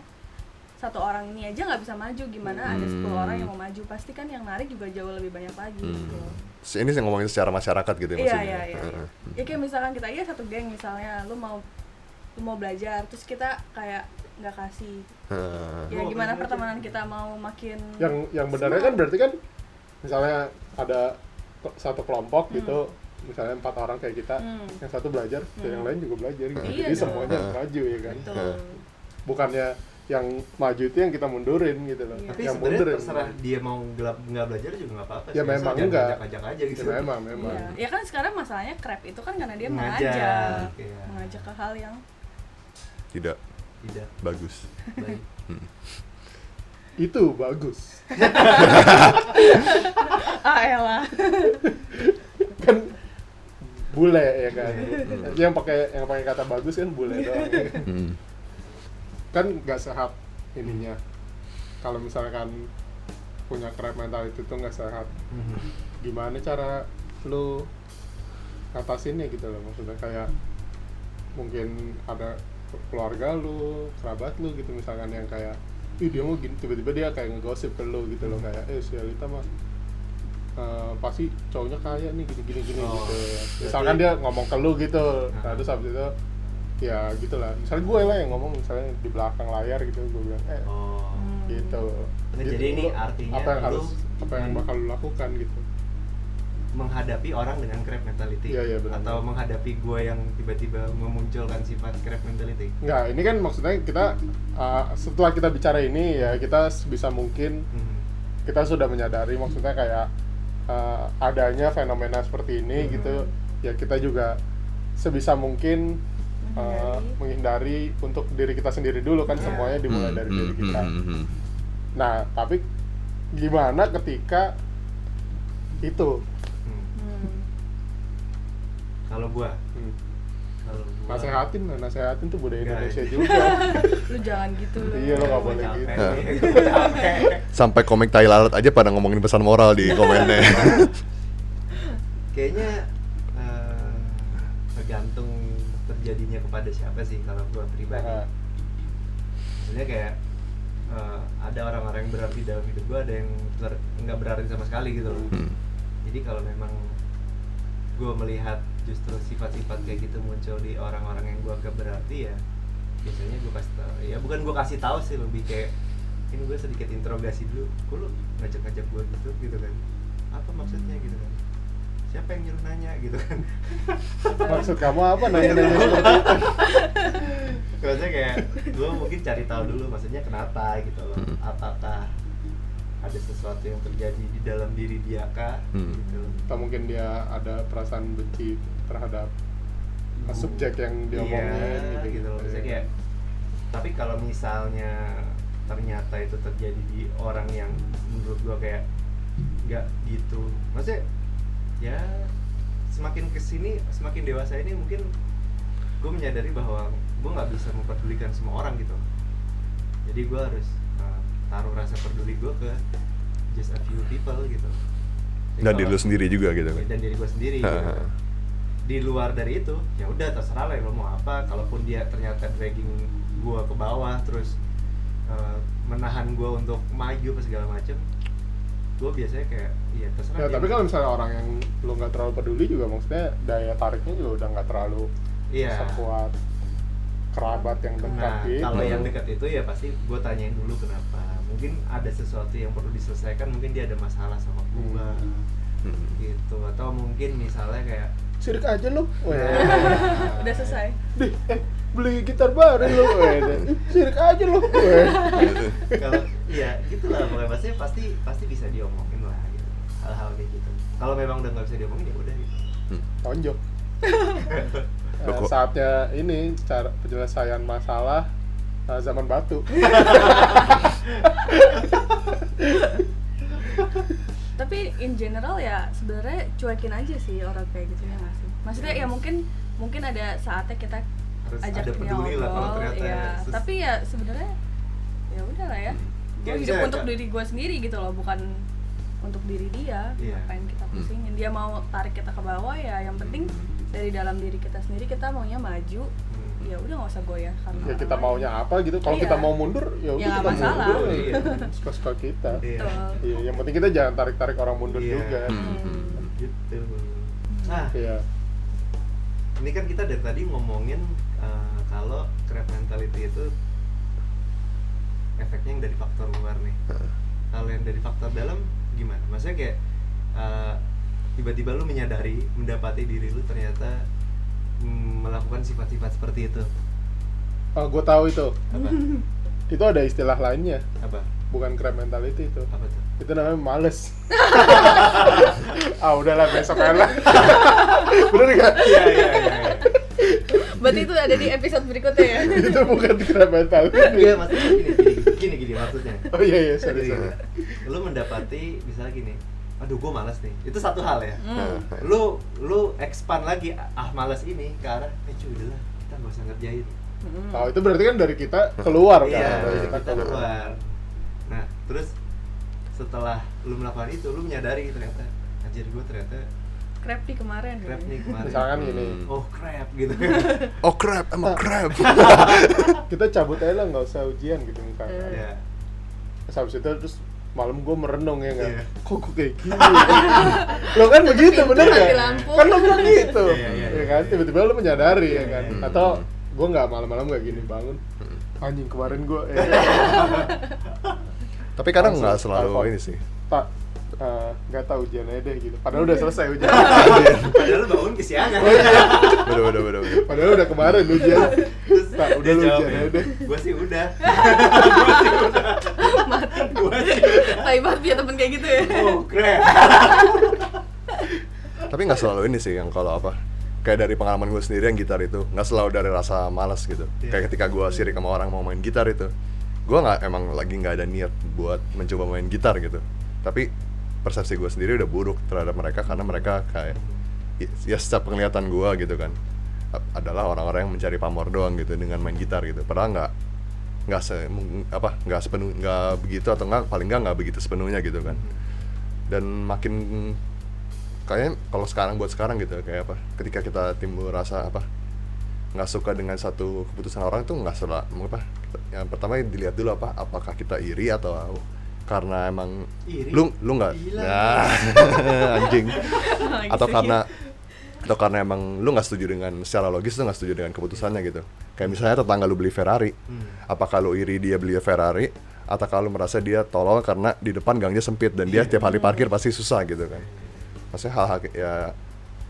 satu orang ini aja nggak bisa maju? Gimana ada 10 Hmm. orang yang mau maju? Pasti kan yang narik juga jauh lebih banyak lagi gitu. Ini sih ngomongin secara masyarakat gitu ya iya maksudnya. iya iya. Iya. Ya kayak misalkan kita iya satu geng misalnya lu mau lu mau belajar terus kita kayak nggak kasih. Heeh. ya gimana pertemanan kita mau makin yang yang benarnya kan berarti kan misalnya ada satu kelompok Hmm. gitu misalnya empat orang kayak kita Hmm. yang satu belajar Hmm. yang lain juga belajar gitu Iya jadi dong. semuanya Heeh. maju ya kan Betul. Heeh. bukannya yang maju itu yang kita mundurin gitu loh Iya. tapi yang mundurin terserah dia mau gelap nggak belajar juga nggak apa-apa Ya, memang enggak. ngajak-ngajak aja gitu Ya, memang memang Iya. Ya kan sekarang masalahnya crab itu kan karena dia Mengajak, mengajak, iya. mengajak ke hal yang tidak tidak bagus baik itu bagus. Ah elah. kan bule ya kan? Yang pakai yang pakai kata bagus kan bule doang. Hmm. kan nggak sehat ininya. Kalau misalkan punya crab mentality itu nggak sehat gimana cara lu ngatasinnya gitu loh maksudnya kayak mungkin ada keluarga lu kerabat lu gitu misalkan yang kayak ih dia mau gini tiba-tiba dia kayak ngegosip ke lu gitu loh kayak eh si Alita mah eh, pasti cowoknya kaya nih gini gini gini Oh, gitu berarti- misalkan dia ngomong ke lu gitu nah Nah. terus habis itu ya gitulah misalnya gue lah yang ngomong misalnya di belakang layar gitu gue bilang eh oh gitu Nah, Gitu, jadi ini lu- artinya apa yang harus apa yang Hmm. bakal lu lakukan gitu menghadapi orang dengan crab mentality Iya, iya, benar. atau menghadapi gue yang tiba-tiba memunculkan sifat crab mentality Enggak, ini kan maksudnya kita uh, setelah kita bicara ini ya kita bisa mungkin Hmm. kita sudah menyadari maksudnya kayak uh, adanya fenomena seperti ini Hmm. gitu ya kita juga sebisa mungkin uh, menghindari untuk diri kita sendiri dulu kan Ya. semuanya dimulai Hmm, dari hmm, diri kita. hmm, hmm, hmm. Nah, tapi gimana ketika itu? Kalau gue Hmm. kalau gua Nasehatin, lah, nasehatin tuh budaya Indonesia juga. lu jangan gitu lu Iya, lo nggak Gua boleh capek gitu. gua sampai komik tai lalat aja pada ngomongin pesan moral di komennya. Kayaknya eh, tergantung terjadinya kepada siapa sih kalau gue pribadi. Nah, maksudnya kayak eh, ada orang-orang yang berarti dalam hidup gue ada yang nggak berarti sama sekali gitu loh. Hmm. jadi kalau memang gue melihat justru sifat-sifat kayak gitu muncul di orang-orang yang gue anggap berarti ya biasanya gue kasih tahu ya bukan gue kasih tahu sih lebih kayak ini gue sedikit interogasi dulu kok lu ngajak-ngajak gue gitu gitu kan? Apa maksudnya? gitu kan. Siapa yang nyuruh nanya? gitu kan. Maksud kamu apa nanya-nanya? Seperti itu? maksudnya kayak gue mungkin cari tahu dulu maksudnya kenapa? gitu loh. Hmm. apakah ada sesuatu yang terjadi di dalam diri dia kah Hmm. gitu. Atau mungkin dia ada perasaan benci terhadap subjek yang diomongin iya, gitu, gitu loh. Maksudnya kayak tapi kalau misalnya ternyata itu terjadi di orang yang menurut gua kayak nggak gitu maksudnya ya semakin ke sini semakin dewasa ini mungkin gue menyadari bahwa gue nggak bisa memperdulikan semua orang gitu. Jadi gue harus uh, taruh rasa peduli gue ke just a few people gitu. Jadi dan diri lu sendiri juga gitu kan? Dan diri gue sendiri gitu. di luar dari itu ya udah terserah lah lo mau apa. Kalaupun dia ternyata dragging gue ke bawah terus uh, menahan gue untuk maju apa segala macem gue biasanya kayak iya terserah Ya, tapi kalau misalnya orang yang lu nggak terlalu peduli juga maksudnya daya tariknya juga udah nggak terlalu iya. sekuat kerabat yang dekat nah gitu. kalau yang dekat itu ya pasti gue tanyain dulu kenapa mungkin ada sesuatu yang perlu diselesaikan mungkin dia ada masalah sama gue Hmm. gitu atau mungkin misalnya kayak Sirik aja lu. Weh. udah selesai Dih, eh, beli gitar baru lu. Deh. Sirik aja lu. Gitu. kalau iya gitu lah pokoknya pasti pasti pasti bisa diomongin lah gitu hal-hal kayak gitu kalau memang udah nggak bisa diomongin ya udah gitu Tonjok. Loh, Eh, kok- saatnya ini cara penyelesaian masalah eh, zaman batu. tapi in general ya sebenarnya cuekin aja sih orang kayak gitu ya nggak sih maksudnya ya mungkin mungkin ada saatnya kita harus ajak ada dia peduli lah kalau ngobrol ternyata ya sus- tapi ya sebenarnya ya udah lah ya gue Kayak hidup untuk diri gue sendiri gitu loh bukan untuk diri dia Iya. ngapain kita Hmm. pusingin dia mau tarik kita ke bawah ya yang penting dari dalam diri kita sendiri kita maunya maju Hmm. Ya udah nggak usah goyah karena ya kita maunya apa gitu. Kalau Iya. kita mau mundur, ya udah Ya, kita masalah. mundur. Iya. Suka-suka kita. Iya. Betul. Iya, yang penting kita jangan tarik-tarik orang mundur Iya. juga. Hmm. gitu nah Iya. ini kan kita dari tadi ngomongin uh, kalau crab mentality itu efeknya yang dari faktor luar nih kalau yang dari faktor dalam gimana maksudnya kayak uh, tiba-tiba lu menyadari mendapati diri lu ternyata melakukan sifat-sifat seperti itu Oh, gue tahu itu. apa Itu ada istilah lainnya, apa bukan crab mentality itu. apa tuh Itu namanya males. ah, udahlah besok aja lah. Bener gak? iya iya iya iya. berarti itu ada di episode berikutnya ya itu bukan crab mentality. Iya, maksudnya gini, gini, gini, gini maksudnya. Oh iya iya, sorry sorry. Lu mendapati misalnya gini, aduh gue malas nih. Itu satu hal ya. Hmm. Lu lu expand lagi ah malas ini ke arah, eh cuy udah lah, kita nggak usah ngerjain. Hmm. Oh, itu berarti kan dari kita keluar kan? Iya, Dari kita keluar. Nah, terus setelah lu melakukan itu, lu menyadari ternyata, anjir gue ternyata crab di kemarin crap nih kemarin. Misalkan gini, Hmm. Oh crap gitu. oh crap I'm a crap kita cabut aja lah nggak usah ujian gitu misalkan. Eh. ya. Terus habis itu terus malam gue merenung ya kan Iya. kok gue kayak gini lo kan begitu pintu bener gak? kan lo bilang gitu Iya, iya, ya iya. kan tiba-tiba lo menyadari Iya, ya kan iya, iya. atau gue nggak malam-malam kayak gini bangun anjing kemarin gue eh, tapi kadang nggak selalu telepon. ini sih pak eh, nggak tahu ujiannya deh gitu padahal udah selesai ujian Padahal bangun kesiangan. Bener bener bener. bener. padahal udah kemarin ujian tak udah lu jawab, ujiannya deh udah. Gua sih udah. udah. tai banget punya temen kayak gitu ya Oh, keren. Tapi nggak selalu ini sih yang kalau apa kayak dari pengalaman gue sendiri yang gitar itu nggak selalu dari rasa malas gitu. Iya. Kayak ketika gue sirik sama orang mau main gitar itu, gue nggak emang lagi nggak ada niat buat mencoba main gitar gitu. Tapi persepsi gue sendiri udah buruk terhadap mereka karena mereka kayak ya setiap penglihatan gue gitu kan adalah orang-orang yang mencari pamor doang gitu dengan main gitar gitu. Padahal nggak nggak se apa nggak sepenuh nggak begitu atau nggak paling nggak nggak begitu sepenuhnya gitu kan. Dan makin kayaknya kalau sekarang buat sekarang gitu kayak apa ketika kita timbul rasa apa nggak suka dengan satu keputusan orang tuh nggak salah apa yang pertama dilihat dulu apa apakah kita iri atau karena emang Iri? lu lu nggak? Nah, anjing. Atau karena atau karena emang lu nggak setuju dengan secara logis lu nggak setuju dengan keputusannya gitu kayak misalnya tetangga lu beli Ferrari Hmm. apakah lu iri dia beli Ferrari atau kalau merasa dia tolol karena di depan gangnya sempit dan dia Iya. tiap hari parkir pasti susah gitu kan maksudnya hal-hal kayak- ya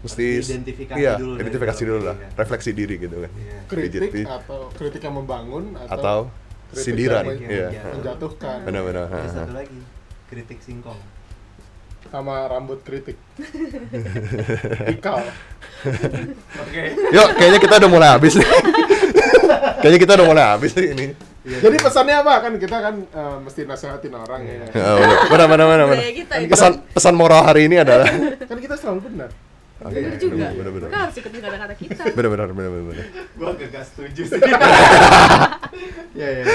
mesti Harus diidentifikasi iya dulu identifikasi dulu lah kan. refleksi diri gitu kan Iya. kritik atau kritik yang membangun atau, atau kritik sindiran yang iya menjatuhkan. menjatuhkan benar-benar Ada satu lagi, kritik singkong. Sama rambut kritik ikal Oke. yuk kayaknya kita udah mulai habis nih kayaknya kita udah mulai habis nih ini jadi pesannya apa kan kita kan eh, mesti nasehatin orang ya Ya, benar benar benar benar pesan pesan moral hari ini adalah kan kita selalu benar Oke, Bener juga. benar benar Kita harus ikutin kata-kata kita. benar benar benar benar benar Gua agak gak setuju sih. ya ya. ya.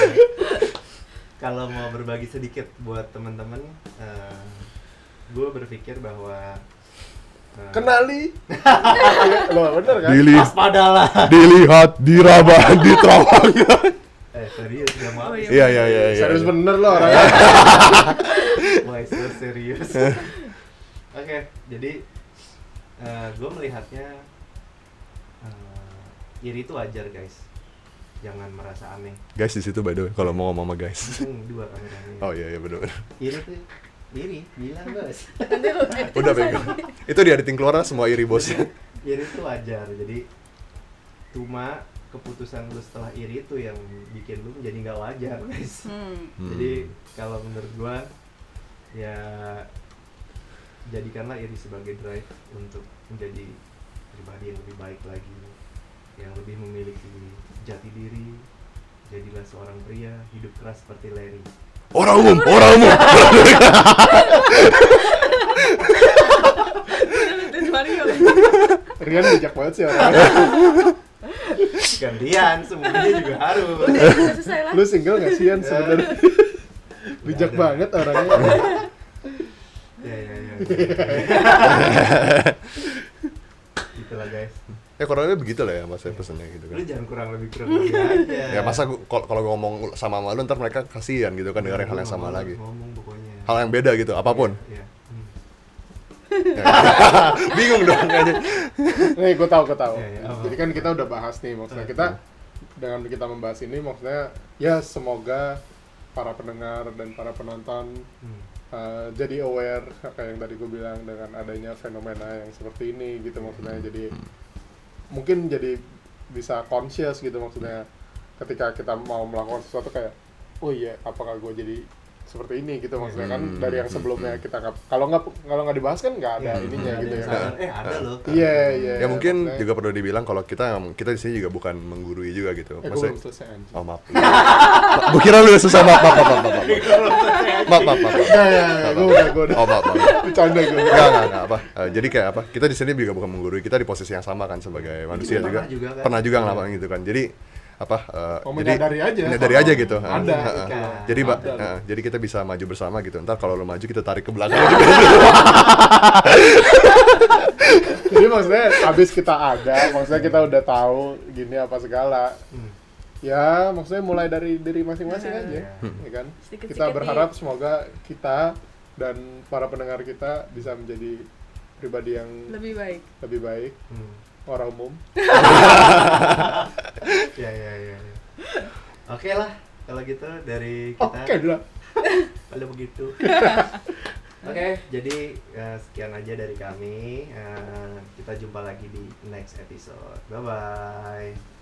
Kalau mau berbagi sedikit buat teman-teman, eh gue berpikir bahwa eh, kenali lo bener kan dilihat waspadalah. dilihat diraba diterawang Eh serius gak mau. Oh, iya. iya iya iya iya serius bener lo orangnya so serius? Oke, jadi gue melihatnya eh, iri itu wajar guys. Jangan merasa aneh. guys di situ by the way kalau mau ngomong sama guys Hmm, dua kameranya. oh iya iya benar Iri tuh iri, bilang bos. Udah bego itu di editing keluar semua iri bosnya iri itu wajar. Jadi cuma keputusan lu setelah iri itu yang bikin lu menjadi nggak wajar guys. Hmm. Hmm. Jadi kalau menurut gua ya jadikanlah iri sebagai drive untuk menjadi pribadi yang lebih baik lagi, yang lebih memiliki jati diri. Jadilah seorang pria hidup keras seperti Larry. Orang umum orang umum. Rian bijak banget sih orangnya Gantian, semuanya juga harus. Lu single gak sih Yan sebenarnya bijak ada. banget orangnya Ya ya ya. Ya kurang lebih begitu lah ya mas pesannya gitu Lu kan jangan kurang lebih kurang lebih aja. ya masa kalau kalau gua ngomong sama sama lu ntar mereka kasihan gitu kan dengerin Ya, hal lu yang sama ngomong- lagi Ngomong pokoknya. hal yang beda gitu apa pun Iya. Hmm. bingung dong kayaknya nih gue tahu gue tahu Iya, iya, jadi kan kita udah bahas nih maksudnya kita dengan kita membahas ini maksudnya ya semoga para pendengar dan para penonton Hmm. uh, jadi aware kayak yang tadi gue bilang dengan adanya fenomena yang seperti ini gitu maksudnya jadi mungkin jadi bisa conscious gitu maksudnya. Ketika kita mau melakukan sesuatu kayak oh iya apakah gue jadi seperti ini gitu maksudnya kan Hmm. dari yang sebelumnya kita nggak kalau nggak kalau nggak dibahas kan nggak ada Hmm. ininya Ada gitu ya sadar, Eh ada loh. iya iya ya mungkin maksudnya- juga perlu dibilang kalau kita kita di sini juga bukan menggurui juga gitu eh, gue maksudnya belum selesai anjing oh maaf gue kira lu susah maaf maaf maaf maaf maaf maaf maaf maaf ya ya ya gue udah gue udah oh maaf maaf bercanda gue Enggak, enggak, enggak apa. Eh, jadi kayak apa? Kita di sini juga bukan menggurui, kita di posisi yang sama kan sebagai manusia pernah juga. kan? Pernah juga ngelakuin gitu kan. Jadi apa? eh, Oh, jadi aja. Menyadari aja gitu. Ada. Eh, Ada. Jadi, Mbak, Ada. eh, jadi kita bisa maju bersama gitu. Ntar kalau lo maju kita tarik ke belakang. jadi maksudnya habis kita ada maksudnya kita udah tahu gini apa segala Hmm. ya maksudnya mulai dari diri masing-masing Nah. aja Hmm. ya kan kita nih. berharap semoga kita dan para pendengar kita bisa menjadi pribadi yang Lebih baik. lebih baik Hmm. Orang umum Ya ya ya. ya. Oke lah kalau gitu dari kita. oke lah Kalau begitu. Oke, jadi eh, sekian aja dari kami. Eh, kita jumpa lagi di next episode. Bye bye.